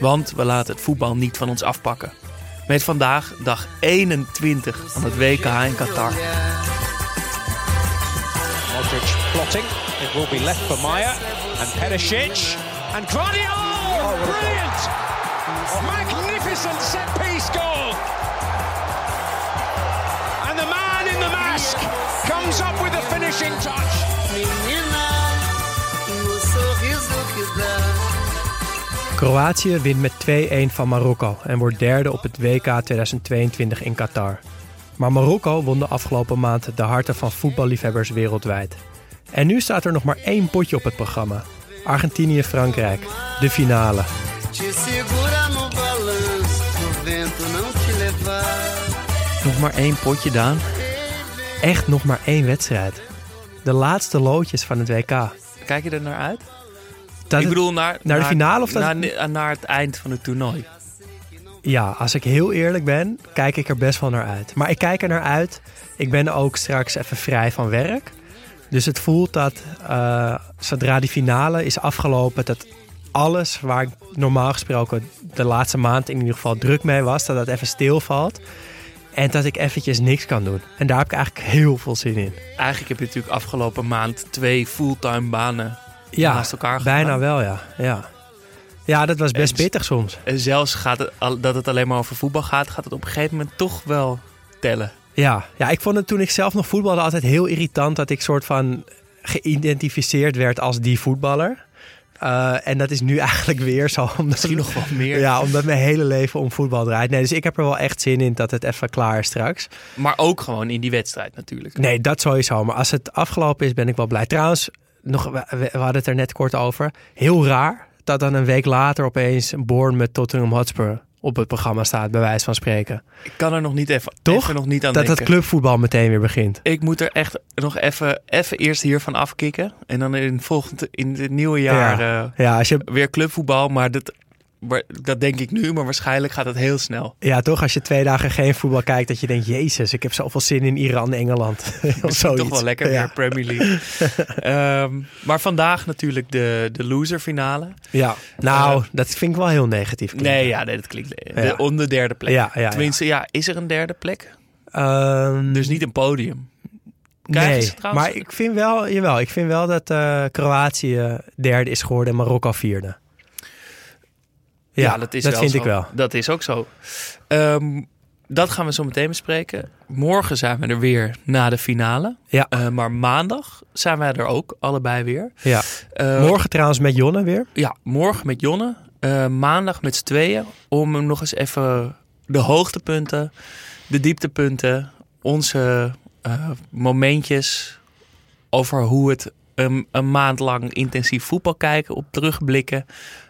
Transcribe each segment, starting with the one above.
Want we laten het voetbal niet van ons afpakken. Met vandaag dag 21 van het WK in Qatar. Modric plotting. It will be left for Maya and Perisic and Guardiola. Brilliant! Magnificent set piece goal. And the man in the mask comes up with the finishing touch. Kroatië wint met 2-1 van Marokko en wordt derde op het WK 2022 in Qatar. Maar Marokko won de afgelopen maand de harten van voetballiefhebbers wereldwijd. En nu staat er nog maar één potje op het programma. Argentinië-Frankrijk, de finale. Nog maar één potje, Daan. Echt nog maar één wedstrijd. De laatste loodjes van het WK. Kijk je er naar uit? Dat Ik bedoel, naar, naar de finale of dat- naar, naar het eind van het toernooi. Ja, als ik heel eerlijk ben, kijk ik er best wel naar uit. Maar ik kijk er naar uit. Ik ben ook straks even vrij van werk. Dus het voelt dat eh, zodra die finale is afgelopen, dat alles waar ik normaal gesproken de laatste maand in ieder geval druk mee was, dat dat even stilvalt. En dat ik eventjes niks kan doen. En daar heb ik eigenlijk heel veel zin in. Eigenlijk heb je natuurlijk afgelopen maand twee fulltime banen Ja, naast elkaar bijna wel, ja. ja. Ja, dat was best En- pittig soms. En zelfs gaat het, dat het alleen maar over voetbal gaat, gaat het op een gegeven moment toch wel tellen. Ja, ja, ik vond het toen ik zelf nog voetbalde altijd heel irritant dat ik soort van geïdentificeerd werd als die voetballer. Eh, en dat is nu eigenlijk weer zo. Omdat Misschien nog wel meer. Ja, omdat mijn hele leven om voetbal draait. Nee, dus ik heb er wel echt zin in dat het even klaar is straks. Maar ook gewoon in die wedstrijd natuurlijk. Nee, dat sowieso. Maar als het afgelopen is, ben ik wel blij. Trouwens, nog, we, we hadden het er net kort over. Heel raar dat dan een week later opeens Born met Tottenham Hotspur op het programma staat, bij wijze van spreken. Ik kan er nog niet even, Toch? even nog niet aan Dat dat denken. clubvoetbal meteen weer begint. Ik moet er echt nog even, even eerst hiervan afkicken. En dan in, volgend, in het nieuwe jaar Ja. eh, Ja, als je, weer clubvoetbal. Maar dat, dat denk ik nu, maar waarschijnlijk gaat het heel snel. Ja, toch? Als je twee dagen geen voetbal kijkt, dat je denkt: Jezus, ik heb zoveel zin in Iran, Engeland. of zoiets. toch wel lekker ja. weer Premier League. Ehm, maar vandaag natuurlijk de, de loser finale. Ja, nou, dat vind ik wel heel negatief. klinken. Nee, ja, nee, dat klinkt. De, Ja. Om de derde plek. Ja, ja. Tenminste, ja, is er een derde plek? Ehm, Dus niet een podium. Krijgen nee, ze maar ik vind wel, jawel, ik vind wel dat eh, Kroatië derde is geworden en Marokko vierde. Ja, dat is dat wel vind zo. ik wel. Dat is ook zo. Ehm, dat gaan we zo meteen bespreken. Morgen zijn we er weer na de finale. Ja. Eh, maar maandag zijn wij er ook, allebei weer. Ja. Eh, Morgen trouwens met Jonne weer. Ja, morgen met Jonne. Eh, maandag met z'n tweeën. Om hem nog eens even de hoogtepunten, de dieptepunten, onze momentjes over hoe het een, een maand lang intensief voetbal kijken, op terugblikken.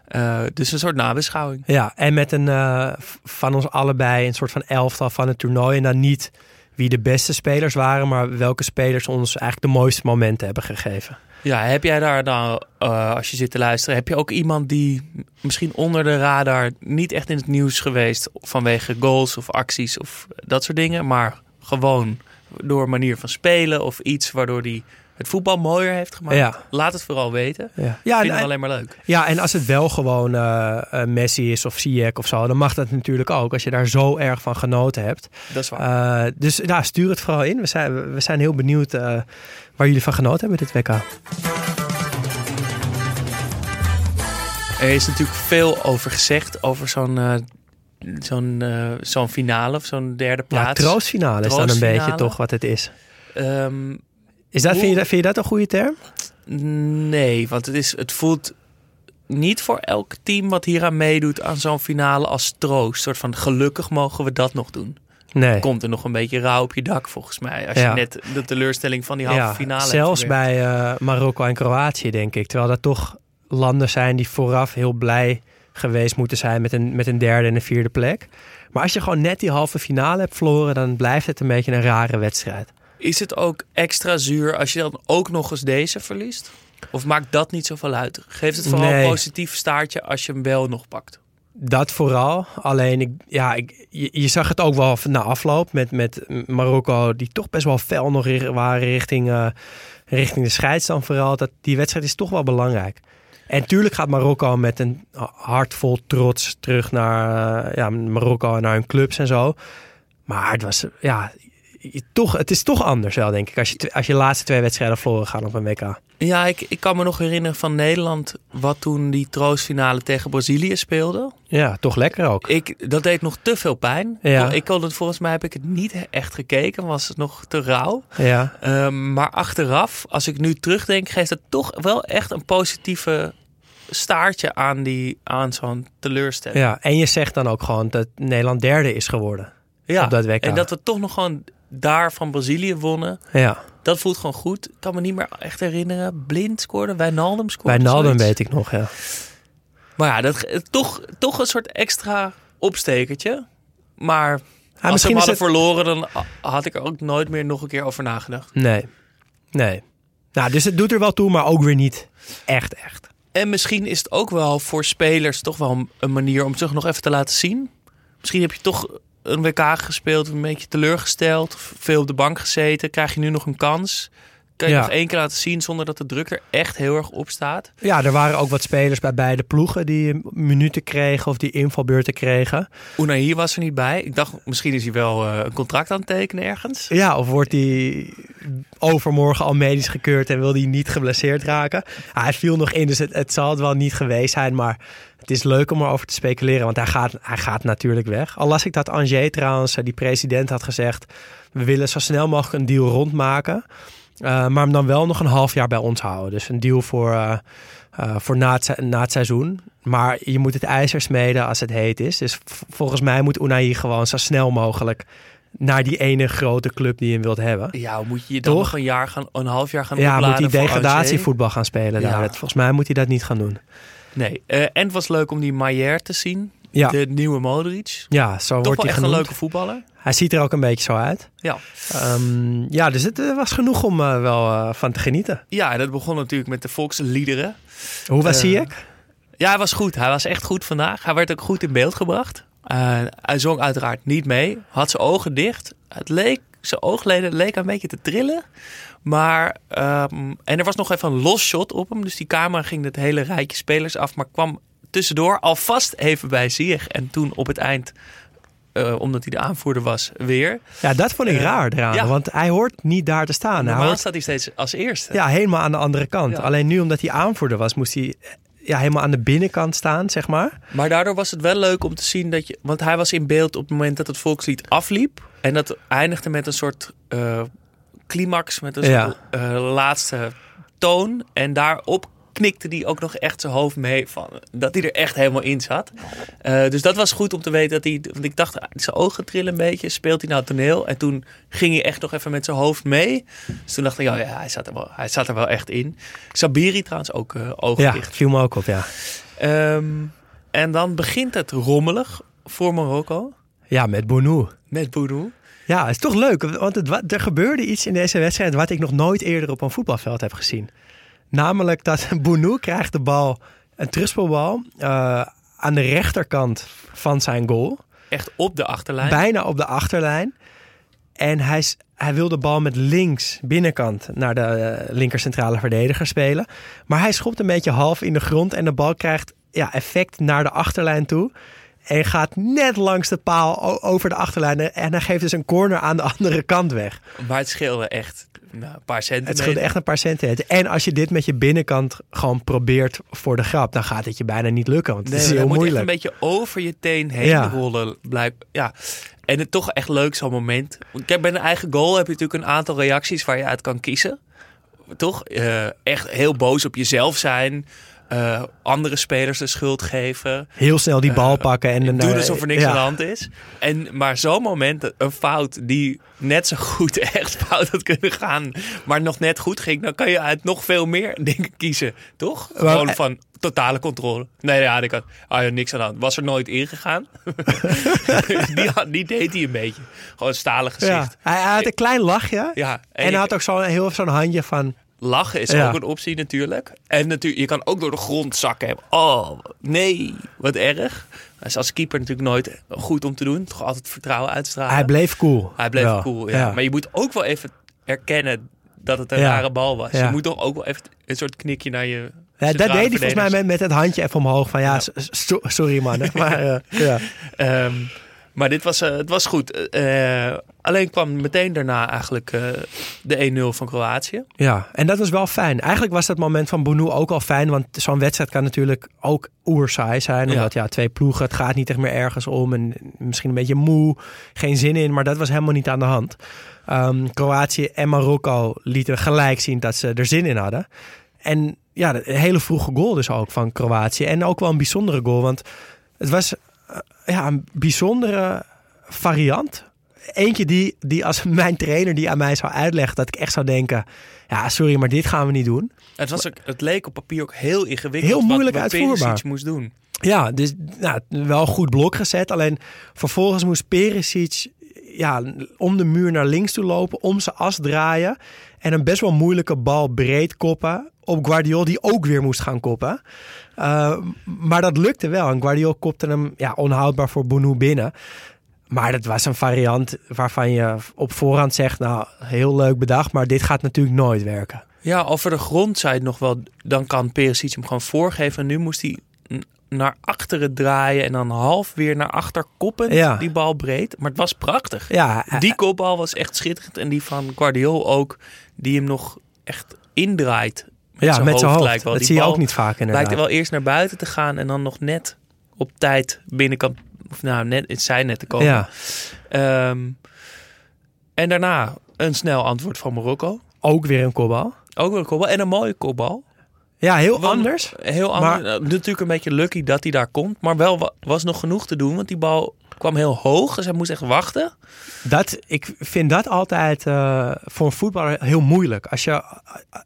Eh, dus een soort nabeschouwing. Ja, en met een eh, van ons allebei een soort van elftal van het toernooi. En dan niet wie de beste spelers waren, maar welke spelers ons eigenlijk de mooiste momenten hebben gegeven. Ja, heb jij daar nou, eh, als je zit te luisteren, heb je ook iemand die misschien onder de radar niet echt in het nieuws geweest vanwege goals of acties of dat soort dingen, maar gewoon door manier van spelen of iets waardoor die het voetbal mooier heeft gemaakt? Ja. Laat het vooral weten. Ja, Ja, ja, Vind het alleen maar leuk. ja en als het wel gewoon eh, eh, Messi is of Ziyech of zo, dan mag dat natuurlijk ook. Als je daar zo erg van genoten hebt. Dat is waar. Eh, dus ja, stuur het vooral in. We zijn, we zijn heel benieuwd eh, waar jullie van genoten hebben dit WK. Er is natuurlijk veel over gezegd, over zo'n zo'n zo'n finale of zo'n derde Ja, plaats. troostfinale is dan een beetje toch wat het is. Ehm, is dat, vind, je, dat- vind je dat een goede term? nee, want het, is, het voelt niet voor elk team wat hier aan meedoet aan zo'n finale als troost. Een soort van gelukkig mogen we dat nog doen. Nee. Komt er nog een beetje rauw op je dak volgens mij. Als Ja. je net de teleurstelling van die halve ja, finale hebt zelfs bij eh, Marokko en Kroatië, denk ik. Terwijl dat toch landen zijn die vooraf heel blij geweest moeten zijn met een, met een derde en een vierde plek. Maar als je gewoon net die halve finale hebt verloren, dan blijft het een beetje een rare wedstrijd. Is het ook extra zuur als je dan ook nog eens deze verliest? Of maakt dat niet zoveel uit? Geeft het vooral Nee. een positief staartje als je hem wel nog pakt? Dat vooral. Alleen, ik, ja, ik, je, je zag het ook wel na afloop met, met Marokko, die toch best wel fel nog waren richting, eh, richting de scheids dan vooral. Dat, die wedstrijd is toch wel belangrijk. En tuurlijk gaat Marokko met een hart vol trots terug naar eh, ja, Marokko en naar hun clubs en zo. Maar het was, ja, je- toch, het is toch anders wel, denk ik, als je, als je de laatste twee wedstrijden verloren gaan op een WK. Ja, ik, ik kan me nog herinneren van Nederland... wat toen die troostfinale tegen Brazilië speelde. Ja, toch lekker ook. Ik, dat deed nog te veel pijn. Ja. Ik kon het, volgens mij heb ik het niet echt gekeken. Was het nog te rauw. Ja, Ehm, maar achteraf, als ik nu terugdenk... geeft het toch wel echt een positieve staartje aan, die, aan zo'n teleurstelling. ja, en je zegt dan ook gewoon dat Nederland derde is geworden. Ja, dat en dat we toch nog gewoon daar van Brazilië wonnen. Ja. Dat voelt gewoon goed. Ik kan me niet meer echt herinneren. Blind scoorde, Wijnaldum scoorde. Zoiets. weet ik nog, ja. Maar ja, dat, toch, toch een soort extra opstekertje. Maar als we misschien hem hadden het- verloren, dan had ik er ook nooit meer nog een keer over nagedacht. Nee. Nee. Nou, dus het doet er wel toe, maar ook weer niet echt, echt. En misschien is het ook wel voor spelers toch wel een manier om zich nog even te laten zien. Misschien heb je toch een WK gespeeld, een beetje teleurgesteld, veel op de bank gezeten. Krijg je nu nog een kans? Kan je Ja. nog één keer laten zien zonder dat de druk er echt heel erg op staat? Ja, er waren ook wat spelers bij beide ploegen die minuten kregen of die invalbeurten kregen. Unai was er niet bij. Ik dacht, misschien is hij wel eh, een contract aan het tekenen ergens. Ja, of wordt hij overmorgen al medisch gekeurd en wil hij niet geblesseerd raken? Ah, hij viel nog in, dus het, het zal het wel niet geweest zijn. Maar het is leuk om erover te speculeren, want hij gaat, hij gaat natuurlijk weg. Al las ik dat Angers trouwens, eh, die president, had gezegd... we willen zo snel mogelijk een deal rondmaken... eh, maar hem dan wel nog een half jaar bij ons houden. Dus een deal voor, eh, eh, voor na, het, se- na het seizoen. Maar je moet het ijzer smeden als het heet is. Dus volgens mij moet Unai gewoon zo snel mogelijk naar die ene grote club die je wilt hebben. Ja, moet je dan Toch? nog een, jaar gaan, een half jaar gaan Ja, moet hij degradatievoetbal gaan spelen Ja. daar. Volgens mij moet hij dat niet gaan doen. Nee. En het was leuk om die Maier te zien. Ja, De nieuwe Modric. ja zo Toch wordt hij echt een leuke voetballer. Hij ziet er ook een beetje zo uit. Ja. Ehm, ja, dus het eh, was genoeg om eh, wel eh, van te genieten. Ja, en dat begon natuurlijk met de volksliederen. Hoe was zie ik? Ja, hij was goed. Hij was echt goed vandaag. Hij werd ook goed in beeld gebracht. Hij zong uiteraard niet mee. Had zijn ogen dicht. Het leek, zijn oogleden leken een beetje te trillen. Maar, ehm, en er was nog even een los shot op hem. Dus die camera ging het hele rijtje spelers af. Maar kwam tussendoor alvast even bij Ziyech. En toen op het eind, eh, omdat hij de aanvoerder was, weer. Ja, dat vond ik eh, raar eraan. ja. Want hij hoort niet daar te staan. Hij Normaal hoort staat hij steeds als eerste. ja, helemaal aan de andere kant. Ja. Alleen nu, omdat hij aanvoerder was, moest hij ja, helemaal aan de binnenkant staan, zeg maar. Maar daardoor was het wel leuk om te zien dat je. Want hij was in beeld op het moment dat het volkslied afliep. En dat eindigde met een soort eh, climax, met een soort laatste toon. En daarop knikte hij ook nog echt zijn hoofd mee. Van, dat hij er echt helemaal in zat. Eh, dus dat was goed om te weten dat hij. Want ik dacht, ah, zijn ogen trillen een beetje. Speelt hij nou toneel? En toen ging hij echt nog even met zijn hoofd mee. Dus toen dacht ik, ja, ja hij, zat er wel, hij zat er wel echt in. Sabiri trouwens ook eh ogen Ja, dicht. viel me ook op, ja. Ehm, en dan begint het rommelig voor Marokko Ja, met Bounou. met Boudou. Ja, het is toch leuk, want het, er gebeurde iets in deze wedstrijd wat ik nog nooit eerder op een voetbalveld heb gezien. Namelijk dat Bounou krijgt de bal, een terugspelbal, eh aan de rechterkant van zijn goal. Echt op de achterlijn. Bijna op de achterlijn. En hij, hij wil de bal met links binnenkant naar de eh, linker centrale verdediger spelen. Maar hij schopt een beetje half in de grond en de bal krijgt ja, effect naar de achterlijn toe. En gaat net langs de paal over de achterlijn. En hij geeft dus een corner aan de andere kant weg. Maar het scheelde echt nou, een paar Het centimeter. scheelde echt een paar centimeter. En als je dit met je binnenkant gewoon probeert voor de grap, dan gaat het je bijna niet lukken. Want het Nee, is heel dat moet echt moeilijk. een beetje over je teen heen Ja. rollen. Blijf, ja. En het toch echt leuk zo'n moment. Kijk, bij een eigen goal heb je natuurlijk een aantal reacties waar je uit kan kiezen. Toch? Eh, echt heel boos op jezelf zijn. Eh, andere spelers de schuld geven. Heel snel die bal pakken en Doen dan, alsof er niks ja. aan de hand is. En, maar zo'n moment, een fout die net zo goed echt fout had kunnen gaan, maar nog net goed ging, dan kan je uit nog veel meer dingen kiezen, toch? Maar- Gewoon van totale controle. Nee, ja, ik had ah, ja, niks aan de hand. Was er nooit ingegaan. die, had- die deed hij een beetje. Gewoon een stalen Ja. gezicht. Hij, hij had een klein lachje. Ja, en en hij had ook zo'n heel zo'n handje van... Lachen is Ja. ook een optie natuurlijk. En natuurlijk, je kan ook door de grond zakken. Oh, nee, wat erg. Hij is als keeper natuurlijk nooit goed om te doen. Toch altijd vertrouwen uitstralen. Hij bleef cool. Hij bleef Wel. cool, ja. Maar je moet ook wel even erkennen dat het een Ja. rare bal was. Je moet toch ook wel even een soort knikje naar je... Ja, dat deed hij volgens mij met, met het handje even omhoog. Van ja, so- sorry man. maar ja. Ehm, maar dit was, eh, het was goed. Eh, alleen kwam meteen daarna eigenlijk eh, de 1-0 van Kroatië. ja, en dat was wel fijn. Eigenlijk was dat moment van Bonou ook al fijn. Want zo'n wedstrijd kan natuurlijk ook oersaai zijn. Omdat ja, twee ploegen, het gaat niet echt meer ergens om. En misschien een beetje moe, geen zin in. Maar dat was helemaal niet aan de hand. Ehm, Kroatië en Marokko lieten gelijk zien dat ze er zin in hadden. En ja, een hele vroege goal dus ook van Kroatië. En ook wel een bijzondere goal. Want het was eh, ja, een bijzondere variant. Eentje die, die als mijn trainer die aan mij zou uitleggen... dat ik echt zou denken... ja, sorry, maar dit gaan we niet doen. Het, was ook, het leek op papier ook heel ingewikkeld. Heel moeilijk wat, wat uitvoerbaar. Perisic moest doen. Ja, dus nou, wel goed blok gezet. Alleen vervolgens moest Perisic ja, om de muur naar links toe lopen... om zijn as draaien... en een best wel moeilijke bal breed koppen... op Guardiol, die ook weer moest gaan koppen. Uh, maar dat lukte wel. En Guardiol kopte hem ja, onhoudbaar voor Bonou binnen... Maar dat was een variant waarvan je op voorhand zegt... nou, heel leuk bedacht, maar dit gaat natuurlijk nooit werken. Ja, over de grond zei het nog wel... dan kan Perisic hem gewoon voorgeven. En nu moest hij naar achteren draaien... en dan half weer naar achter koppen, Ja. die bal breed. Maar het was prachtig. Ja, Die kopbal was echt schitterend. En die van Guardiol ook, die hem nog echt indraait. ja, met zijn hoofd. lijkt wel. Dat Die zie je bal ook niet vaak inderdaad. Lijkt er wel eerst naar buiten te gaan en dan nog net op tijd binnenkant, of nou net in zijn net te komen. Ja, Ehm, en daarna een snel antwoord van Marokko. ook weer een kopbal. Ook wel een kopbal en een mooie kopbal. Ja, heel anders. Heel anders. Nou, Natuurlijk een beetje lucky dat hij daar komt. Maar wel wa- was nog genoeg te doen. Want die bal kwam heel hoog. Dus hij moest echt wachten. Dat, ik vind dat altijd eh, voor een voetballer heel moeilijk. Als je,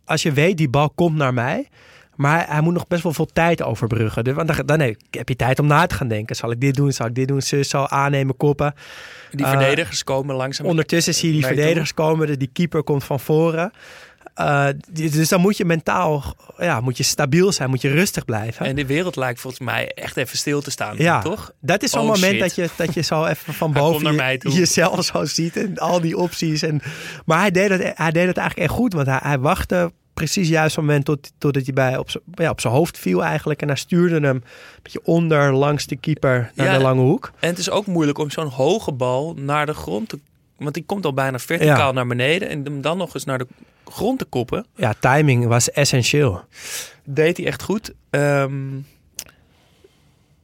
als je weet, die bal komt naar mij. Maar hij, moet nog best wel veel tijd overbruggen. Dus, want dan, dan heb heb je tijd om na te gaan denken. Zal ik dit doen? Zal ik dit doen? Zus zal aannemen, koppen. Die Eh, verdedigers komen langzaam. Ondertussen zie je die verdedigers komen. de- Die keeper komt van voren. Eh, dus dan moet je mentaal ja, moet je stabiel zijn. Moet je rustig blijven. En de wereld lijkt volgens mij echt even stil te staan. Ja, Toch? dat is zo'n Oh, moment shit. dat je, dat je zo even van boven je- jezelf zo ziet en al die opties. En, maar hij deed, het, hij deed het eigenlijk echt goed, want hij, hij wachtte precies juist op het moment tot, totdat hij bij op, z'n- ja, op zijn hoofd viel eigenlijk. En hij stuurde hem een beetje onder langs de keeper naar Ja. de lange hoek. En het is ook moeilijk om zo'n hoge bal naar de grond te... Want die komt al bijna verticaal Ja. naar beneden. En hem dan nog eens naar de grond te koppen. Ja, timing was essentieel. Deed hij echt goed. Ehm,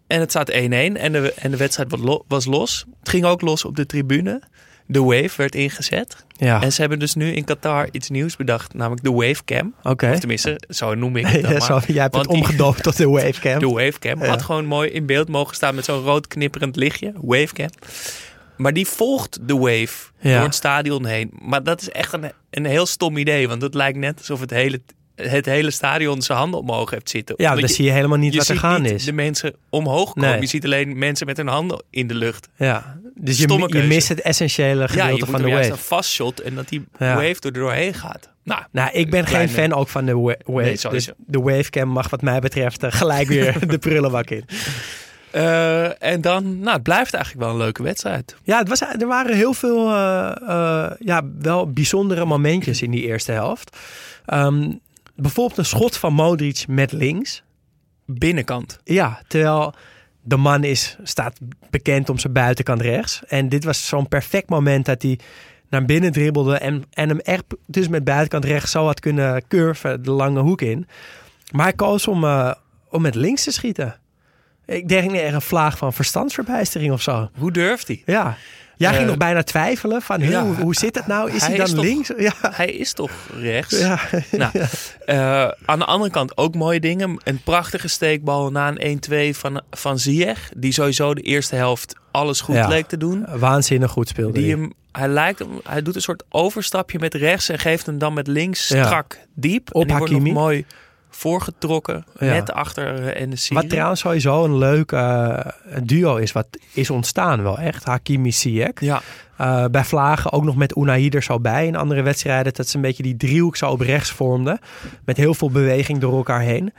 en het staat 1-1. En de, en de wedstrijd was, lo- was los. Het ging ook los op de tribune. De wave werd ingezet. Ja, En ze hebben dus nu in Qatar iets nieuws bedacht. Namelijk de wavecam. oké. Of tenminste, zo noem ik het dan Ja, maar. zo, jij hebt het Want omgedoopt tot de wavecam. De wavecam. Ja. Had gewoon mooi in beeld mogen staan met zo'n rood knipperend lichtje. Wavecam. Maar die volgt de wave Ja. door het stadion heen. Maar dat is echt een, een heel stom idee. Want het lijkt net alsof het hele, het hele stadion zijn handen omhoog heeft zitten. Ja, dan je- zie je helemaal niet je wat er gaan niet is. de mensen omhoog komen. Nee. Je ziet alleen mensen met hun handen in de lucht. Ja, dus je, je mist het essentiële Ja, gedeelte je van de wave. een vastshot en dat die Ja. wave er doorheen gaat. Nou, Nou, ik ben Kleine- geen fan ook van de wa- wave. Nee, dus de wavecam mag wat mij betreft eh, gelijk weer de prullenbak in. Eh, en dan, nou, het blijft eigenlijk wel een leuke wedstrijd. Ja, het was, er waren heel veel eh, eh, ja, wel bijzondere momentjes in die eerste helft. Ehm, bijvoorbeeld een schot van Modric met links. Binnenkant. Ja, terwijl de man is, staat bekend om zijn buitenkant rechts. En dit was zo'n perfect moment dat hij naar binnen dribbelde en, en hem echt dus met buitenkant rechts zo had kunnen curven de lange hoek in. Maar hij koos om, om met links te schieten. Ik denk echt een vlaag van verstandsverbijstering of zo. Hoe durft hij? Ja. Jij ging Eh, nog bijna twijfelen van ja, hoe, hoe zit het nou? Is hij, hij dan is toch- links? Ja. Hij is toch rechts? Ja. Nou, eh, aan de andere kant ook mooie dingen. Een prachtige steekbal na een 1-2 van, van Ziyech. Die sowieso de eerste helft alles goed Ja. leek te doen. Waanzinnig goed speelde Die hij. hem, hij, lijkt, hij doet een soort overstapje met rechts en geeft hem dan met links strak diep. Op en die wordt nog mooi voorgetrokken. Ja. Net achter eh, en de Wat trouwens sowieso een leuk eh, duo is, wat is ontstaan wel echt. Hakimi Ziyech. Ja, Eh, bij Vlagen ook nog met Unai er zo bij in andere wedstrijden. Dat ze een beetje die driehoek zo op rechts vormden. Met heel veel beweging door elkaar heen.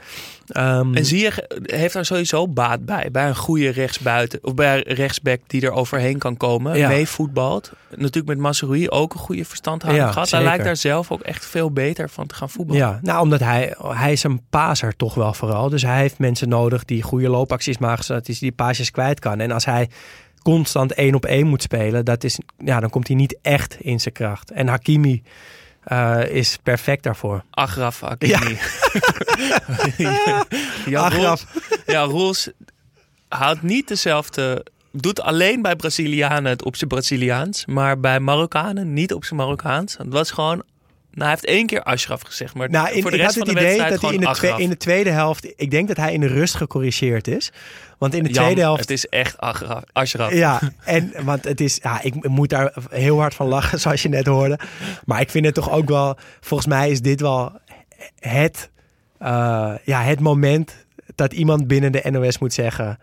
Ehm, en Ziyech heeft daar sowieso baat bij. Bij een goede rechtsbuiten of bij een rechtsback die er overheen kan komen. Ja. Mee voetbalt. Natuurlijk met Masrui ook een goede verstandhouding Ja, gehad. Hij lijkt daar zelf ook echt veel beter van te gaan voetballen. Ja, nou omdat hij, hij is een paser toch wel vooral. Dus hij heeft mensen nodig die goede loopacties maken, zodat hij die paasjes kwijt kan. En als hij constant één op één moet spelen, dat is, ja, dan komt hij niet echt in zijn kracht. En Hakimi eh, is perfect daarvoor. Agraf Hakimi. Ja, Agraf. Roels, ja, Roels houdt niet dezelfde... Doet alleen bij Brazilianen het op zijn Braziliaans. Maar bij Marokkanen niet op zijn Marokkaans. Het was gewoon... Nou, hij heeft één keer Ashraf gezegd. Maar Nou, in, voor de ik rest had het van de idee dat hij in de, gewoon twe- Agraf. in de tweede helft, ik denk dat hij in de rust gecorrigeerd is. Want in de Jan, tweede helft Het is echt. Ashraf. Ja, en want het is, ja, ik moet daar heel hard van lachen, zoals je net hoorde. Maar ik vind het toch ook wel, volgens mij is dit wel het, eh, ja, het moment dat iemand binnen de NOS moet zeggen.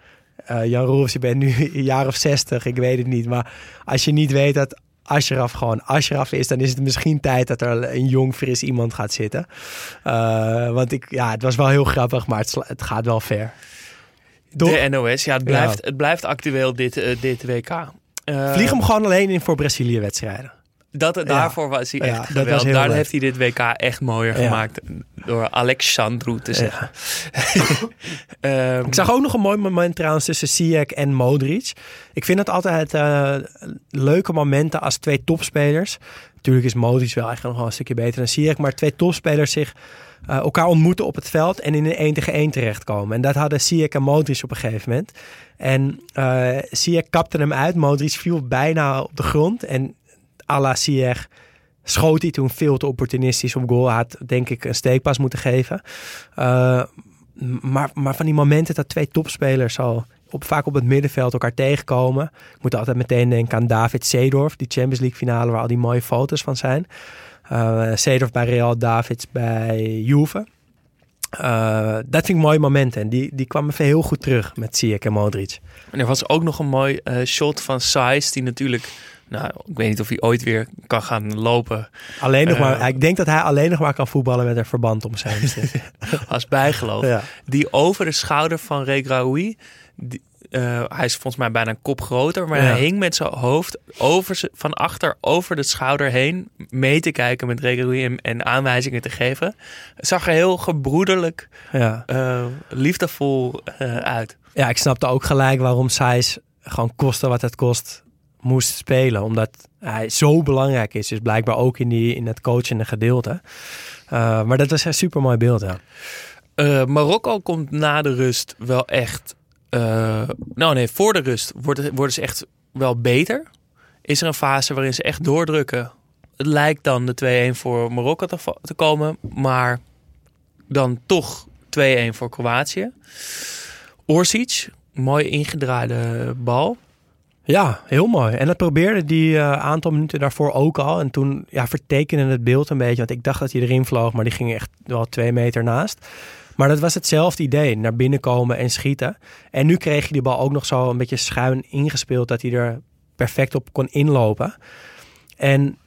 eh, Jan Roels, je bent nu een jaar of zestig, ik weet het niet. Maar als je niet weet dat Ashraf gewoon Ashraf is, dan is het misschien tijd dat er een jong, fris iemand gaat zitten. Eh, want ik, ja, het was wel heel grappig, maar het, het gaat wel ver. Toch? De NOS, ja, het blijft, het blijft actueel dit, eh, dit WK. Eh, Vlieg hem gewoon alleen in voor Brazilië-wedstrijden. Dat, daarvoor was hij echt geweldig. Daar leuk. heeft hij dit WK echt mooier gemaakt. Door Alexandru te zeggen. Ehm, Ik zag ook nog een mooi moment trouwens tussen Ziyech en Modric. Ik vind het altijd eh, leuke momenten als twee topspelers. Natuurlijk is Modric wel eigenlijk nog wel een stukje beter dan Ziyech. Maar twee topspelers zich eh, elkaar ontmoeten op het veld en in een 1 tegen 1 terechtkomen. En dat hadden Ziyech en Modric op een gegeven moment. En Ziyech kapte hem uit. Modric viel bijna op de grond. En à la Ziyech schoot hij toen veel te opportunistisch op goal. Had denk ik een steekpas moeten geven. Eh, maar, maar van die momenten dat twee topspelers zo op, vaak op het middenveld elkaar tegenkomen. Ik moet altijd meteen denken aan David Seedorf, die Champions League finale waar al die mooie foto's van zijn. Seedorf bij Real, Davids bij Juve. Eh, dat vind ik mooie momenten. En die, die kwam even heel goed terug met Ziyech en Modric. En er was ook nog een mooi shot van Saiz, die natuurlijk... Nou, ik weet niet of hij ooit weer kan gaan lopen Alleen nog Eh. maar, ik denk dat hij alleen nog maar kan voetballen met een verband om zijn als bijgeloof. ja. Die over de schouder van Regraoui... die- eh, hij is volgens mij bijna een kop groter, maar Ja. hij hing met zijn hoofd over van achter over de schouder heen mee te kijken met Regraoui en, en aanwijzingen te geven. Het zag er heel gebroederlijk, Ja. eh, liefdevol eh, uit. ja, ik snapte ook gelijk waarom Sijs gewoon koste wat het kost moest spelen. Omdat hij zo belangrijk is. Dus blijkbaar ook in, die, in het coachende gedeelte. Eh, maar dat was een super mooi beeld. Eh, Marokko komt na de rust wel echt. eh, nou nee, voor de rust worden, ze echt wel beter. Is er een fase waarin ze echt doordrukken. Het lijkt dan de 2-1 voor Marokko te, te komen, maar dan toch 2-1 voor Kroatië. Orsic, mooi ingedraaide bal. Ja, heel mooi. En dat probeerde die eh, aantal minuten daarvoor ook al. En toen ja, vertekende het beeld een beetje. Want ik dacht dat hij erin vloog, maar die ging echt wel twee meter naast. Maar dat was hetzelfde idee. Naar binnen komen en schieten. En nu kreeg je die bal ook nog zo een beetje schuin ingespeeld. Dat hij er perfect op kon inlopen. En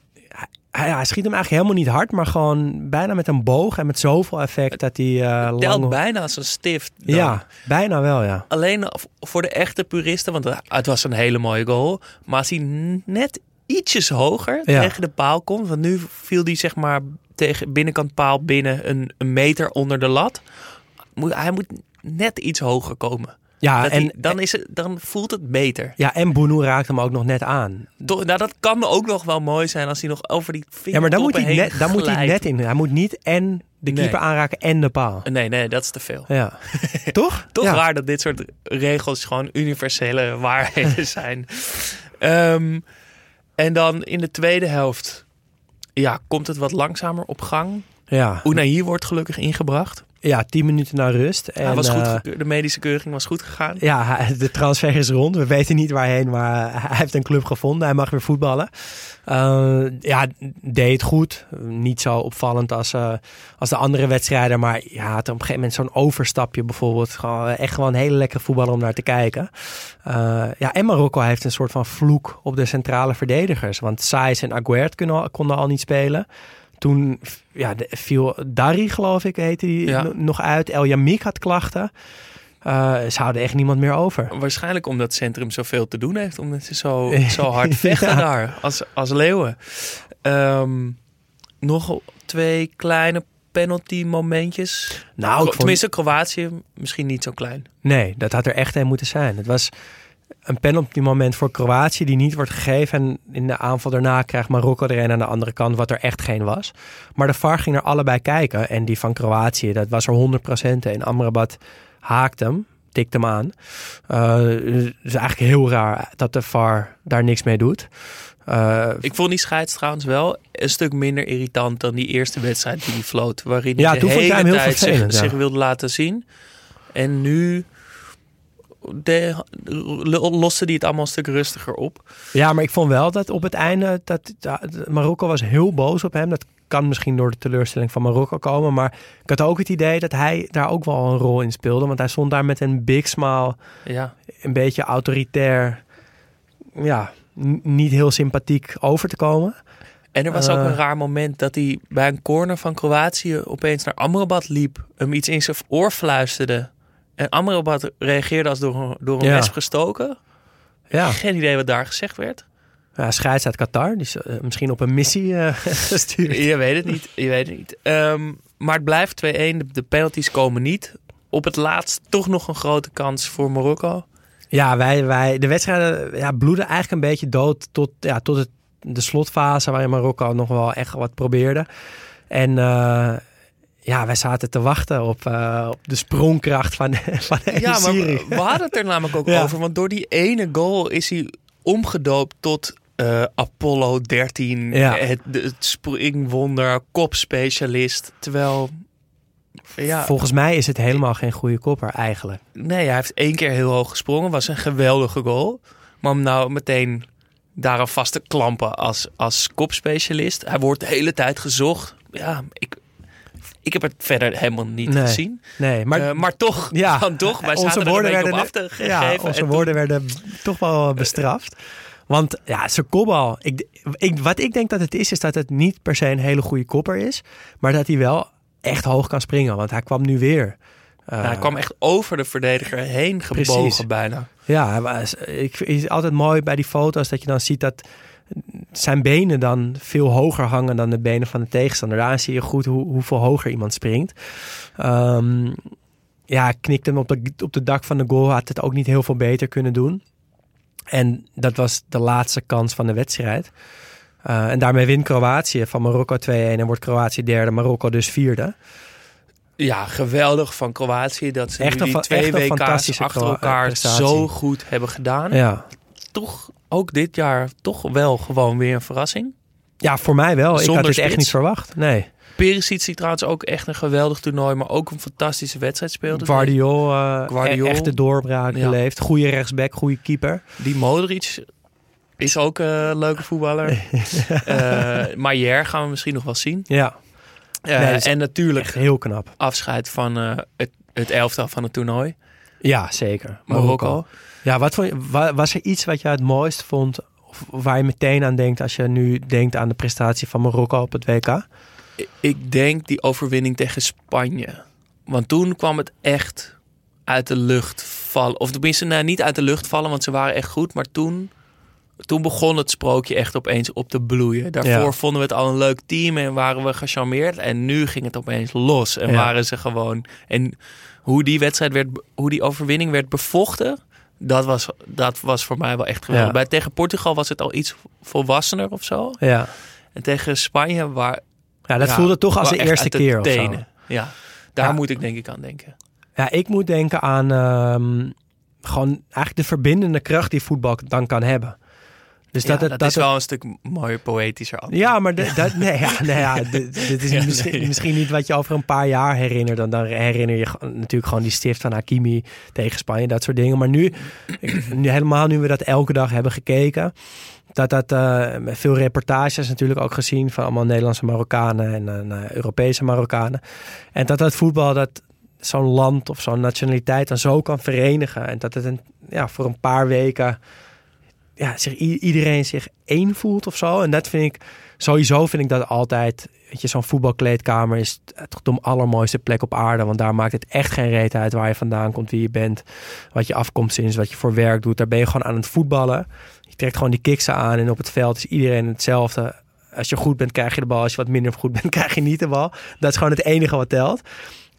hij, hij schiet hem eigenlijk helemaal niet hard. Maar gewoon bijna met een boog. En met zoveel effect dat hij eh Telt lang... bijna als een stift. dan. Ja, bijna wel ja. Alleen voor de echte puristen, want het was een hele mooie goal. Maar als hij net ietsjes hoger Ja. tegen de paal komt. Want nu viel hij zeg maar tegen binnenkant paal binnen een, een meter onder de lat. Moet, hij moet net iets hoger komen. Ja, Dat en, die- dan, is het, dan voelt het beter. ja, en Boenu raakt hem ook nog net aan. Toch, nou, dat kan ook nog wel mooi zijn als hij nog over die vingertoppen Ja, maar dan moet hij, net, dan moet hij net in. Hij moet niet en de Nee. keeper aanraken en de paal. Nee, nee, dat is te veel. Ja. Toch? Toch ja. raar dat dit soort regels gewoon universele waarheden zijn. Ehm, en dan in de tweede helft ja, komt het wat langzamer op gang. Ja. Unai wordt gelukkig ingebracht. Ja, tien minuten naar rust. En, Hij was goed, eh, de medische keuring was goed gegaan. Ja, de transfer is rond. We weten niet waarheen, maar hij heeft een club gevonden. Hij mag weer voetballen. Eh, ja, deed het goed. Niet zo opvallend als, eh, als de andere wedstrijden. Maar ja, had op een gegeven moment zo'n overstapje bijvoorbeeld. Gewoon, echt gewoon een hele lekkere voetballer om naar te kijken. Ja, en Marokko heeft een soort van vloek op de centrale verdedigers. Want Saïs en Aguert kunnen konden al niet spelen. Toen ja, de- viel Dari, geloof ik, heette die Ja. nog uit. El Yamik had klachten. Eh, ze houden echt niemand meer over. Waarschijnlijk omdat het centrum zoveel te doen heeft. Omdat ze zo, zo hard Ja. vechten daar. Als, als leeuwen. Ehm, nog twee kleine penalty momentjes. Nou, vond- Tenminste, Kroatië misschien niet zo klein. Nee, dat had er echt een moeten zijn. Het was een penalty moment voor Kroatië die niet wordt gegeven. En in de aanval daarna krijgt Marokko er een aan de andere kant, wat er echt geen was. Maar de VAR ging er allebei kijken. En die van Kroatië, dat was er 100%. En Amrabat haakt hem, tikt hem aan. Eh, dus het is eigenlijk heel raar dat de VAR daar niks mee doet. Eh, Ik vond die scheids trouwens wel een stuk minder irritant dan die eerste wedstrijd die hij floot. Waarin hij Ja, de toen vond ik hele hem heel tijd zich, ja. zich wilde laten zien. En nu de, loste hij het allemaal een stuk rustiger op. Ja, maar ik vond wel dat op het einde dat, dat Marokko was heel boos op hem. Dat kan misschien door de teleurstelling van Marokko komen, maar ik had ook het idee dat hij daar ook wel een rol in speelde, want hij stond daar met een big smile, Ja, een beetje autoritair, ja, niet heel sympathiek over te komen. En er was ook Eh. een raar moment dat hij bij een corner van Kroatië opeens naar Amrabat liep. Hem iets in zijn oor fluisterde. En Amrabat reageerde als door een, door een Ja. wesp gestoken. Ja, Geen idee wat daar gezegd werd. ja scheids uit Qatar, die is eh, misschien op een missie eh, gestuurd. Je weet het niet. Je weet het niet. Ehm, maar het blijft 2-1. De, de penalties komen niet. Op het laatst toch nog een grote kans voor Marokko. Ja, wij, wij, de wedstrijden ja, bloeden eigenlijk een beetje dood tot, ja, tot het, de slotfase waarin Marokko nog wel echt wat probeerde. En eh, ja, wij zaten te wachten op, eh, op de sprongkracht van, van de Ja, maar we, hadden het er namelijk ook Ja. over. Want door die ene goal is hij omgedoopt tot eh, Apollo 13. Ja. Het, het springwonder, kopspecialist. Terwijl, ja, Volgens mij is het helemaal geen goede kopper eigenlijk. nee, hij heeft één keer heel hoog gesprongen. Was een geweldige goal. Maar om nou meteen daaraan vast te klampen als, als kopspecialist. Hij wordt de hele tijd gezocht. Ja, ik, ik heb het verder helemaal niet Nee. gezien. Nee, maar, Maar, maar toch, ja, dan toch. Wij onze woorden op werden af te ja, gegeven. onze toen- woorden werden toch wel bestraft. Want ja, zijn kopbal. Ik, ik, wat ik denk dat het is, is dat het niet per se een hele goede kopper is. Maar dat hij wel echt hoog kan springen. Want hij kwam nu weer. Eh, Ja, hij kwam echt over de verdediger heen gebogen Precies. bijna. Ja, hij was, ik is altijd mooi bij die foto's dat je dan ziet dat zijn benen dan veel hoger hangen dan de benen van de tegenstander. Daar zie je goed hoe, hoeveel hoger iemand springt. Ehm, ja, knikte hem op de, op de dak van de goal. Had het ook niet heel veel beter kunnen doen. En dat was de laatste kans van de wedstrijd. Eh, en daarmee wint Kroatië van Marokko 2-1 en wordt Kroatië derde, Marokko dus vierde. Ja, geweldig van Kroatië dat ze Echt nu een die twee echt WK's achter elkaar prestatie. zo goed hebben gedaan. Ja. Toch ook dit jaar toch wel gewoon weer een verrassing. ja, voor mij wel. Ik Zonder had dit echt niet verwacht. Nee. Perisic die trouwens ook echt een geweldig toernooi, maar ook een fantastische wedstrijd speelde. Guardiol, eh Guardiol. e- echte doorbraak Ja. beleefd. Goede rechtsback, goede keeper. Die Modric is ook een leuke voetballer. Eh Maier gaan we misschien nog wel zien. Ja, Eh, Nee, en natuurlijk heel knap. afscheid van het, het elftal van het toernooi. Ja, zeker. Marokko. Ja, wat vond je, wa- was er iets wat je het mooist vond... Of waar je meteen aan denkt als je nu denkt aan de prestatie van Marokko op het WK? Ik denk die overwinning tegen Spanje. Want toen kwam het echt uit de lucht vallen. Of tenminste, nou, niet uit de lucht vallen, want ze waren echt goed. Maar toen, toen begon het sprookje echt opeens op te bloeien. Daarvoor Ja. vonden we het al een leuk team en waren we gecharmeerd. En nu ging het opeens los. En Ja. waren ze gewoon... En hoe die wedstrijd werd, hoe die overwinning werd bevochten, dat was, dat was voor mij wel echt geweldig. Ja. Bij tegen Portugal was het al iets volwassener of zo. Ja, En tegen Spanje waar ja dat ja, voelde toch als de eerste uit de keer of zo. Ja, daar Ja. moet ik denk ik aan denken. Ja, ik moet denken aan ehm, gewoon eigenlijk de verbindende kracht die voetbal dan kan hebben. Dus Ja, dat, dat, dat is wel een stuk mooier poëtischer. Ja, maar de- dat, nee, ja, nee, ja, dit, dit is Ja, misschien, nee. misschien niet wat je over een paar jaar herinnert. Dan, dan herinner je natuurlijk gewoon die stift van Hakimi tegen Spanje, dat soort dingen. Maar nu, nu helemaal nu we dat elke dag hebben gekeken, dat dat eh, veel reportages natuurlijk ook gezien van allemaal Nederlandse Marokkanen en eh, Europese Marokkanen. En dat dat voetbal dat zo'n land of zo'n nationaliteit dan zo kan verenigen. En dat het een, ja, voor een paar weken ja, zich, iedereen zich één voelt of zo. En dat vind ik, sowieso vind ik dat altijd, weet je, zo'n voetbalkleedkamer is toch de allermooiste plek op aarde. Want daar maakt het echt geen reet uit waar je vandaan komt, wie je bent, wat je afkomst is, wat je voor werk doet. Daar ben je gewoon aan het voetballen. Je trekt gewoon die kiksen aan en op het veld is iedereen hetzelfde. Als je goed bent, krijg je de bal. Als je wat minder goed bent, krijg je niet de bal. Dat is gewoon het enige wat telt.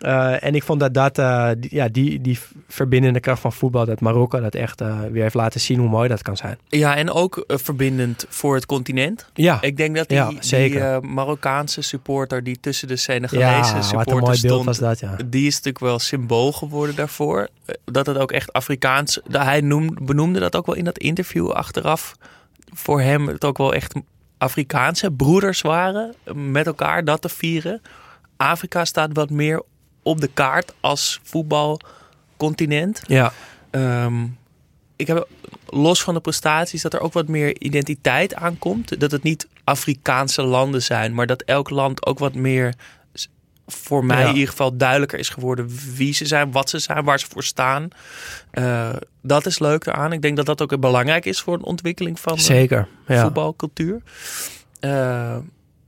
Uh, en ik vond dat dat, uh, die, ja, die, die verbindende kracht van voetbal, dat Marokko dat echt uh, weer heeft laten zien hoe mooi dat kan zijn. Ja, en ook verbindend voor het continent. Ja, ik denk dat die, ja, die Marokkaanse supporter die tussen de Senegalese ja, supporters wat een mooi beeld stond, was dat, ja. die is natuurlijk wel symbool geworden daarvoor. Dat het ook echt Afrikaans, hij noemde, benoemde dat ook wel in dat interview achteraf. Voor hem het ook wel echt Afrikaanse broeders waren met elkaar dat te vieren. Afrika staat wat meer op de kaart als voetbalcontinent. Ja. Um, ik heb los van de prestaties dat er ook wat meer identiteit aankomt. Dat het niet Afrikaanse landen zijn, maar dat elk land ook wat meer voor mij Ja. in ieder geval duidelijker is geworden wie ze zijn, wat ze zijn, waar ze voor staan. Uh, dat is leuk eraan. Ik denk dat dat ook belangrijk is voor de ontwikkeling van Zeker, ja. voetbalcultuur. Uh,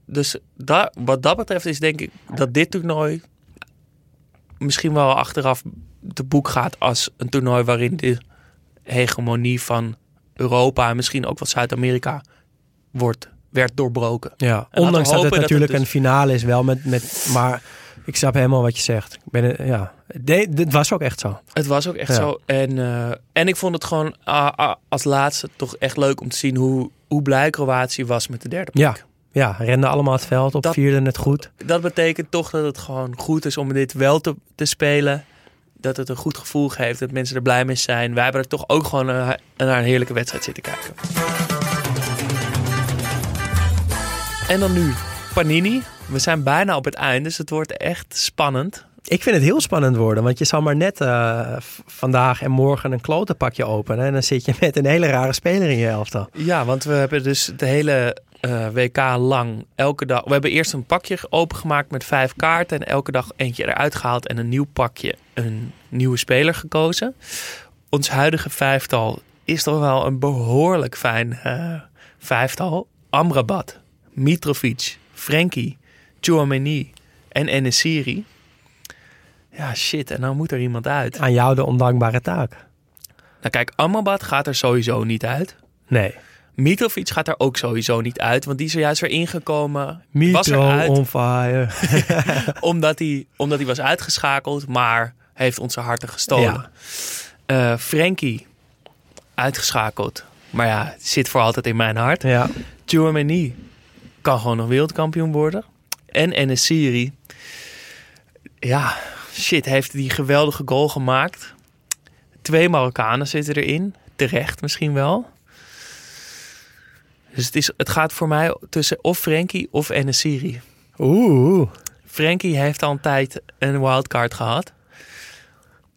dus daar, wat dat betreft is denk ik dat dit toernooi misschien wel achteraf te boek gaat als een toernooi waarin de hegemonie van Europa en misschien ook wat Zuid-Amerika wordt, werd doorbroken. Ja, ondanks dat het natuurlijk dat het dus... een finale is wel met, met, maar ik snap helemaal wat je zegt. Ik ben, ja, dit was ook echt zo. Het was ook echt ja. zo. En, uh, en ik vond het gewoon uh, uh, als laatste toch echt leuk om te zien hoe, hoe blij Kroatië was met de derde plek. Ja. Ja, renden allemaal het veld op, dat, vierden het goed. Dat betekent toch dat het gewoon goed is om dit wel te, te spelen. Dat het een goed gevoel geeft, dat mensen er blij mee zijn. Wij hebben er toch ook gewoon naar een, een heerlijke wedstrijd zitten kijken. En dan nu Panini. We zijn bijna op het eind, dus het wordt echt spannend. Ik vind het heel spannend worden, want je zal maar net uh, vandaag en morgen een klotenpakje openen. En dan zit je met een hele rare speler in je elftal. Ja, want we hebben dus de hele uh, WK lang elke dag. We hebben eerst een pakje opengemaakt met vijf kaarten. En elke dag eentje eruit gehaald en een nieuw pakje, een nieuwe speler gekozen. Ons huidige vijftal is toch wel een behoorlijk fijn uh, vijftal. Amrabat, Mitrovic, Frenkie, Chouameni en Enesiri. Ja, shit. En dan moet er iemand uit. Aan jou de ondankbare taak. Nou kijk, Amrabat gaat er sowieso niet uit. Nee. Mitrovic gaat er ook sowieso niet uit, want die is er juist weer ingekomen. Mitro was eruit, on fire. omdat, hij, omdat hij was uitgeschakeld, maar heeft onze harten gestolen. Ja. Uh, Frenkie, uitgeschakeld. Maar ja, zit voor altijd in mijn hart. Ja. Kan gewoon nog wereldkampioen worden. En Enesiri, ja, shit, heeft die geweldige goal gemaakt. Twee Marokkanen zitten erin. Terecht misschien wel. Dus het, is, het gaat voor mij tussen of Frenkie of Enesiri. Oeh. Frenkie heeft al een tijd een wildcard gehad.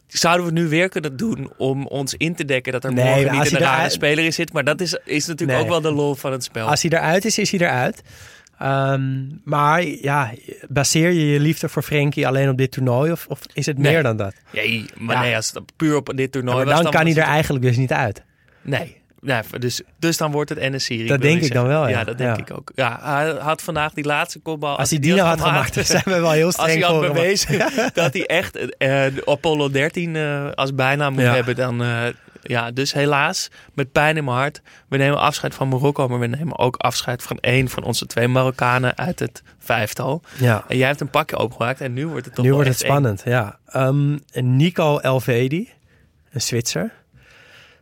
Zouden we het nu weer kunnen doen om ons in te dekken dat er nee, morgen niet een rare speler in zit? Maar dat is, is natuurlijk nee. ook wel de lol van het spel. Als hij eruit is, is hij eruit. Um, maar ja, baseer je je liefde voor Frenkie alleen op dit toernooi? Of, of is het nee. meer dan dat? Nee, maar ja. nee, als het puur op dit toernooi ja, was... dan, dan kan hij er eigenlijk dus niet uit. Nee, dus, dus dan wordt het NSC. Dat denk ik dan wel, ja. Ja, dat denk ik ook. Ja, hij had vandaag die laatste kopbal... Als, als hij die, die nou had gemaakt, gemaakt zijn we wel heel streng Als hij had bewezen dat hij echt uh, Apollo 13 uh, als bijnaam moet hebben... dan uh, ja, dus helaas, met pijn in mijn hart. We nemen afscheid van Marokko, maar we nemen ook afscheid van één van onze twee Marokkanen uit het vijftal. Ja. En jij hebt een pakje opengemaakt en nu wordt het toch Nu wordt het spannend, ja. Ehm, Nico Elvedi, een Zwitser.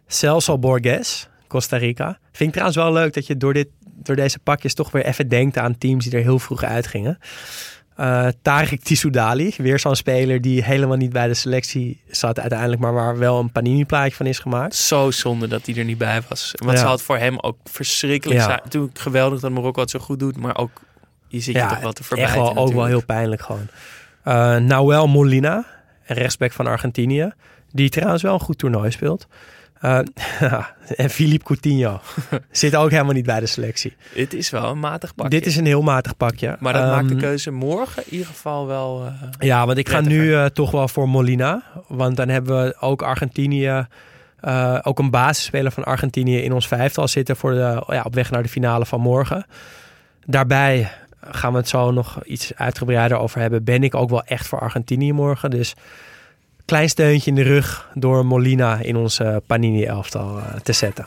Celso Borges, Costa Rica. Vind ik trouwens wel leuk dat je door, dit, door deze pakjes toch weer even denkt aan teams die er heel vroeg uitgingen. Eh Tarek Tissoudali, weer zo'n speler die helemaal niet bij de selectie zat uiteindelijk, maar waar wel een panini-plaatje van is gemaakt. Zo zonde dat hij er niet bij was. Want Ja. zou het voor hem ook verschrikkelijk Ja. zijn. Natuurlijk geweldig dat Marokko het zo goed doet, maar ook je zit je toch wel te echt verbijten wel, ook wel heel pijnlijk gewoon. Eh Nahuel Molina, een rechtsback van Argentinië. Die trouwens wel een goed toernooi speelt. Eh, en Philippe Coutinho zit ook helemaal niet bij de selectie. Het is wel een matig pakje. Dit is een heel matig pakje. Maar dat maakt de Ehm, keuze morgen in ieder geval wel... eh, Ja, want ik ga nu eh, toch wel voor Molina. Want dan hebben we ook Argentinië... ook een basisspeler van Argentinië in ons vijftal zitten... Voor de, ja, op weg naar de finale van morgen. Daarbij gaan we het zo nog iets uitgebreider over hebben. Ben ik ook wel echt voor Argentinië morgen. Dus klein steuntje in de rug door Molina in onze Panini-elftal eh, te zetten.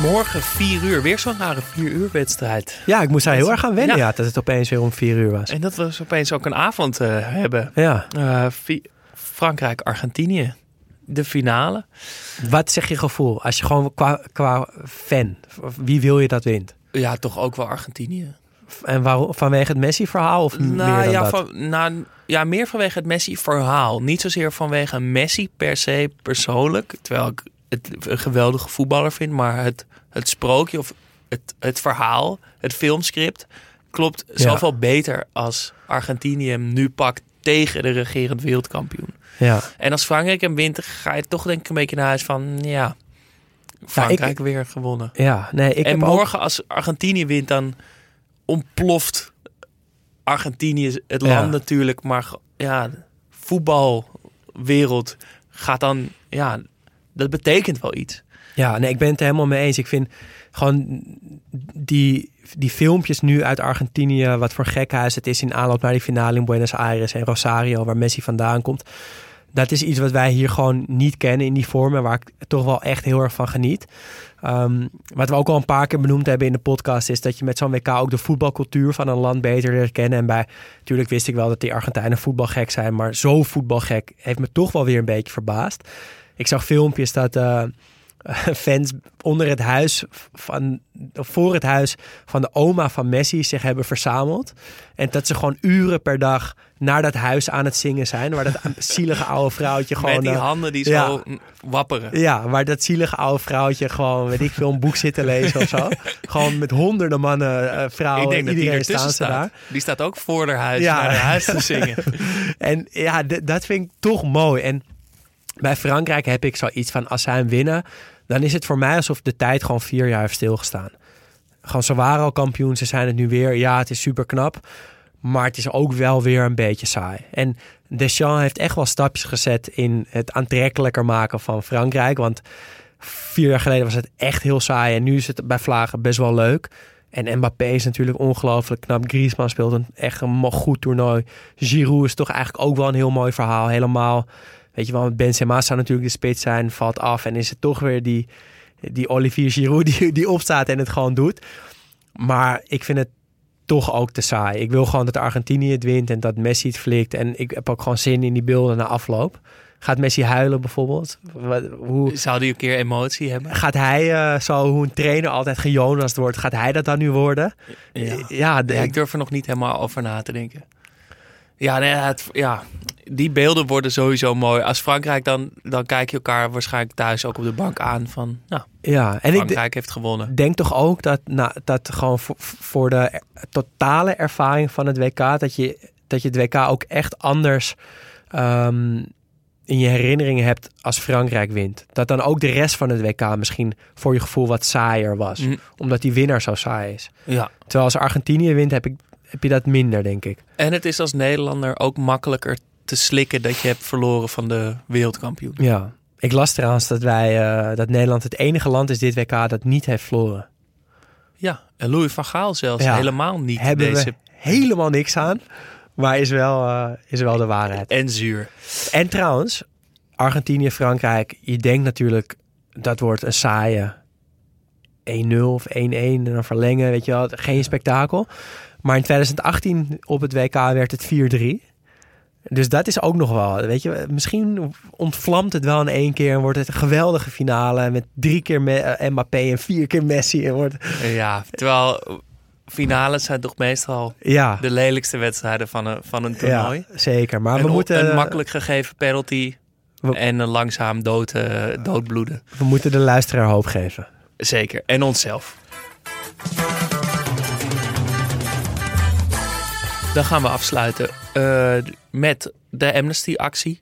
Morgen 4 uur. Weer zo'n rare 4 uur wedstrijd. Ja, ik moest daar heel erg aan wennen, Ja. ja. dat het opeens weer om vier uur was. En dat we opeens ook een avond eh, hebben. Ja, Eh, Frankrijk-Argentinië. De finale. wat zeg je gevoel? Als je gewoon qua, qua fan, wie wil je dat wint? Ja, toch ook wel Argentinië. En waarom? Vanwege het Messi-verhaal of meer Nou dan ja, dat? van, nou, ja, meer vanwege het Messi-verhaal. Niet zozeer vanwege Messi per se persoonlijk. Terwijl ik het een geweldige voetballer vind. Maar het, het sprookje of het, het verhaal, het filmscript... klopt Ja. zoveel beter als Argentinië hem nu pakt tegen de regerend wereldkampioen. Ja. En als Frankrijk hem wint, ga je toch denk ik een beetje naar huis van... Ja, Frankrijk weer gewonnen. ja, nee, ik en ook... morgen als Argentinië wint, dan ontploft Argentinië het Ja. land natuurlijk. Maar ja, voetbalwereld gaat dan... Ja, dat betekent wel iets. Ja, nee, ik ben het er helemaal mee eens. Ik vind gewoon die, die filmpjes nu uit Argentinië, wat voor gekhuis het is in aanloop naar die finale in Buenos Aires en Rosario, waar Messi vandaan komt. Dat is iets wat wij hier gewoon niet kennen in die vorm en waar ik toch wel echt heel erg van geniet. Ehm, wat we ook al een paar keer benoemd hebben in de podcast is dat je met zo'n WK ook de voetbalcultuur van een land beter leert kennen. En bij, natuurlijk wist ik wel dat die Argentijnen voetbalgek zijn, maar zo voetbalgek heeft me toch wel weer een beetje verbaasd. Ik zag filmpjes dat eh, fans onder het huis van, voor het huis van de oma van Messi zich hebben verzameld. En dat ze gewoon uren per dag naar dat huis aan het zingen zijn. Waar dat zielige oude vrouwtje gewoon... Met die eh, handen die ja. zo wapperen. ja, waar dat zielige oude vrouwtje gewoon, weet ik veel, een boek zit te lezen of zo. gewoon met honderden mannen, eh, vrouwen, Ik denk dat die iedereen staan ze staat. daar. Die staat ook voor haar huis, Ja. naar haar huis te zingen. En ja, dat vind ik toch mooi. En bij Frankrijk heb ik zoiets van, als zij hem winnen, dan is het voor mij alsof de tijd gewoon vier jaar heeft stilgestaan. Gewoon, ze waren al kampioen, ze zijn het nu weer. Ja, het is super knap. Maar het is ook wel weer een beetje saai. En Deschamps heeft echt wel stapjes gezet in het aantrekkelijker maken van Frankrijk. Want vier jaar geleden was het echt heel saai. En nu is het bij Vlagen best wel leuk. En Mbappé is natuurlijk ongelooflijk knap. Griezmann speelt een echt een goed toernooi. Giroud is toch eigenlijk ook wel een heel mooi verhaal. Helemaal, weet je wel, Benzema zou natuurlijk de spits zijn, valt af. En is het toch weer die, die Olivier Giroud die, die opstaat en het gewoon doet. Maar ik vind het toch ook te saai. Ik wil gewoon dat Argentinië het wint en dat Messi het flikt. En ik heb ook gewoon zin in die beelden na afloop. Gaat Messi huilen bijvoorbeeld? Hoe, Zou die een keer emotie hebben? gaat hij, eh, zo hoe een trainer altijd gejonast wordt, gaat hij dat dan nu worden? Ja. ja, de- Ja, ik durf er nog niet helemaal over na te denken. Ja, nee, het, ja, die beelden worden sowieso mooi. Als Frankrijk dan, dan kijk je elkaar waarschijnlijk thuis ook op de bank aan van, nou, ja. en ik Frankrijk heeft gewonnen. denk toch ook dat, nou, dat gewoon voor, voor de totale ervaring van het WK, dat je, dat je het WK ook echt anders ehm, in je herinneringen hebt als Frankrijk wint. Dat dan ook de rest van het WK misschien voor je gevoel wat saaier was. Mm. Omdat die winnaar zo saai is. Ja. Terwijl als Argentinië wint, heb, ik, heb je dat minder, denk ik. En het is als Nederlander ook makkelijker te slikken dat je hebt verloren van de wereldkampioen. Ja. Ik las trouwens dat, wij, eh, dat Nederland het enige land is dit WK dat niet heeft verloren. Ja, en Louis van Gaal zelfs Ja. helemaal niet Hebben deze... we helemaal niks aan. Maar is wel, eh, is wel de waarheid. En zuur. En trouwens, Argentinië, Frankrijk. Je denkt natuurlijk dat wordt een saaie 1-0 of 1-1 en dan verlengen, weet je wel. Geen spektakel. Maar in 2018 op het WK werd het 4-3. Dus dat is ook nog wel, weet je, misschien ontvlamt het wel in één keer en wordt het een geweldige finale met drie keer Me- eh, Mbappé en vier keer Messi. En wordt, Ja, terwijl finales zijn toch meestal ja, de lelijkste wedstrijden van een, van een toernooi. ja, zeker. Maar een, we moeten, een makkelijk gegeven penalty We- en een langzaam dood, eh, doodbloeden. we moeten de luisteraar hoop geven. Zeker. En onszelf. Dan gaan we afsluiten eh, met de Amnesty-actie.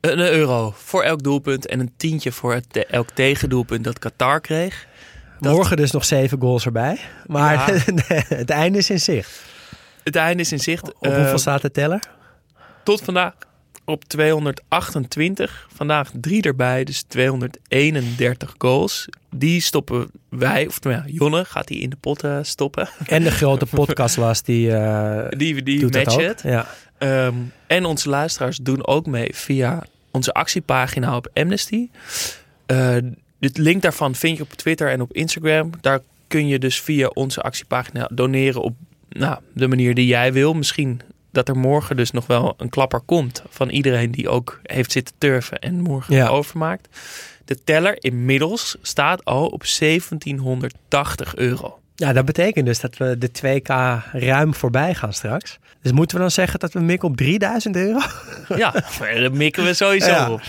Een euro voor elk doelpunt en een tientje voor het, te- elk tegendoelpunt dat Qatar kreeg. Dat- Morgen dus nog zeven goals erbij. Maar Ja. het einde is in zicht. Het einde is in zicht. Op Eh, hoeveel staat de teller? tot vandaag op 228. Vandaag drie erbij, dus 231 goals. Die stoppen wij, of nou ja, Jonne gaat die in de pot eh, stoppen. En de grote podcastlast die, eh Die, die doet dat het. Ja. Ehm, en onze luisteraars doen ook mee via onze actiepagina op Amnesty. Eh, de link daarvan vind je op Twitter en op Instagram. Daar kun je dus via onze actiepagina doneren op nou, de manier die jij wil. Misschien dat er morgen dus nog wel een klapper komt van iedereen die ook heeft zitten turven en morgen Ja. overmaakt. De teller inmiddels staat al op 1780 euro. ja, dat betekent dus dat we de 2K ruim voorbij gaan straks. Dus moeten we dan zeggen dat we mikken op 3000 euro? Ja, daar mikken we sowieso Ja. op.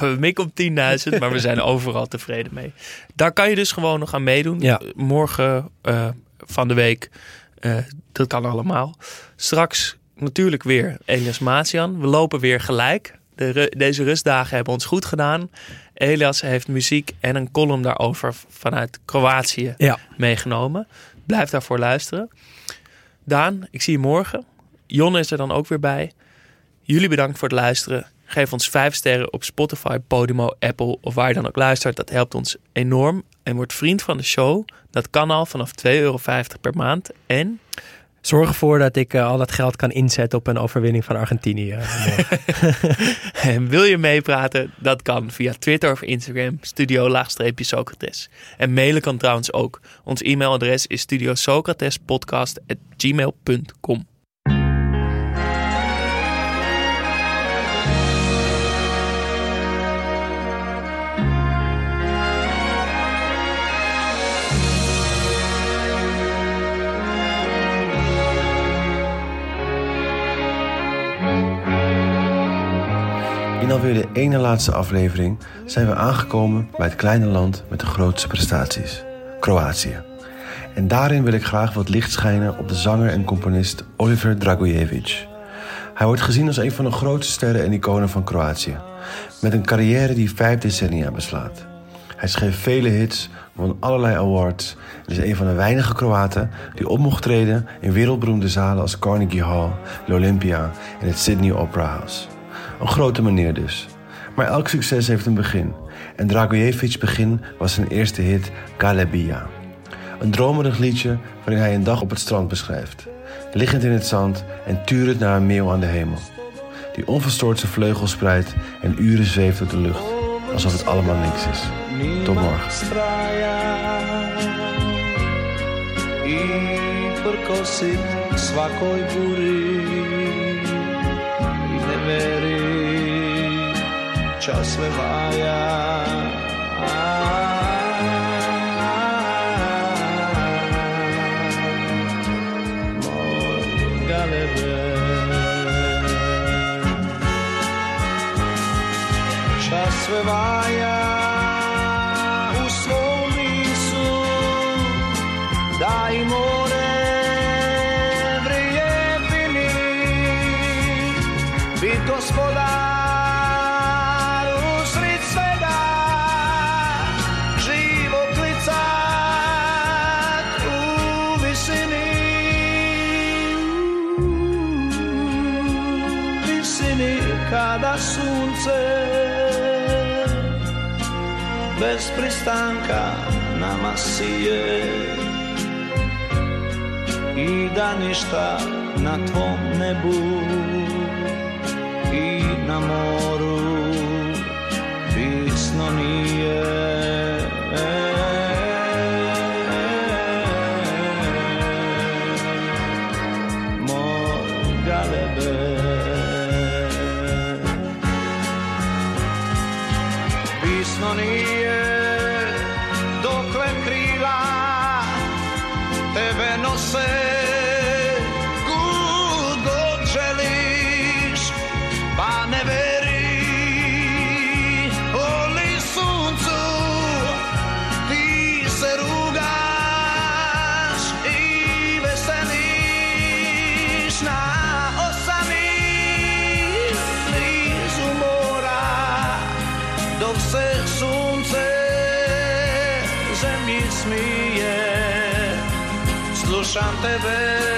We mikken op 10.000, maar we zijn overal tevreden mee. Daar kan je dus gewoon nog aan meedoen. Ja. Morgen eh, van de week, eh, dat kan allemaal. Straks natuurlijk weer Elias Matian. We lopen weer gelijk. De, deze rustdagen hebben ons goed gedaan. Elias heeft muziek en een column daarover vanuit Kroatië Ja. meegenomen. Blijf daarvoor luisteren. Daan, ik zie je morgen. Jon is er dan ook weer bij. Jullie bedankt voor het luisteren. Geef ons 5 sterren op Spotify, Podimo, Apple of waar je dan ook luistert. Dat helpt ons enorm. En word vriend van de show. Dat kan al vanaf 2,50 euro per maand. En Zorg ervoor dat ik eh, al dat geld kan inzetten op een overwinning van Argentinië. eh. En wil je meepraten? Dat kan via Twitter of Instagram, studio-socrates. En mailen kan trouwens ook. Ons e-mailadres is studiosocratespodcast.gmail.com In alweer de ene laatste aflevering zijn we aangekomen bij het kleine land met de grootste prestaties, Kroatië. En daarin wil ik graag wat licht schijnen op de zanger en componist Oliver Dragojevic. Hij wordt gezien als een van de grootste sterren en iconen van Kroatië, met een carrière die vijf decennia beslaat. Hij schreef vele hits, won allerlei awards en is een van de weinige Kroaten die op mocht treden in wereldberoemde zalen als Carnegie Hall, de Olympia en het Sydney Opera House. Een grote meneer dus. Maar elk succes heeft een begin. En Dragojevic's begin was zijn eerste hit Galebia. Een dromerig liedje waarin hij een dag op het strand beschrijft. Liggend in het zand en turend naar een meeuw aan de hemel. Die onverstoord zijn vleugels spreidt en uren zweeft door de lucht. Alsof het allemaal niks is. Tot morgen. verí, čas levája. Môj galebe. stanka nama sije i da ništa na tvom nebu i na moru bisno nije. Moj galebe chante bem.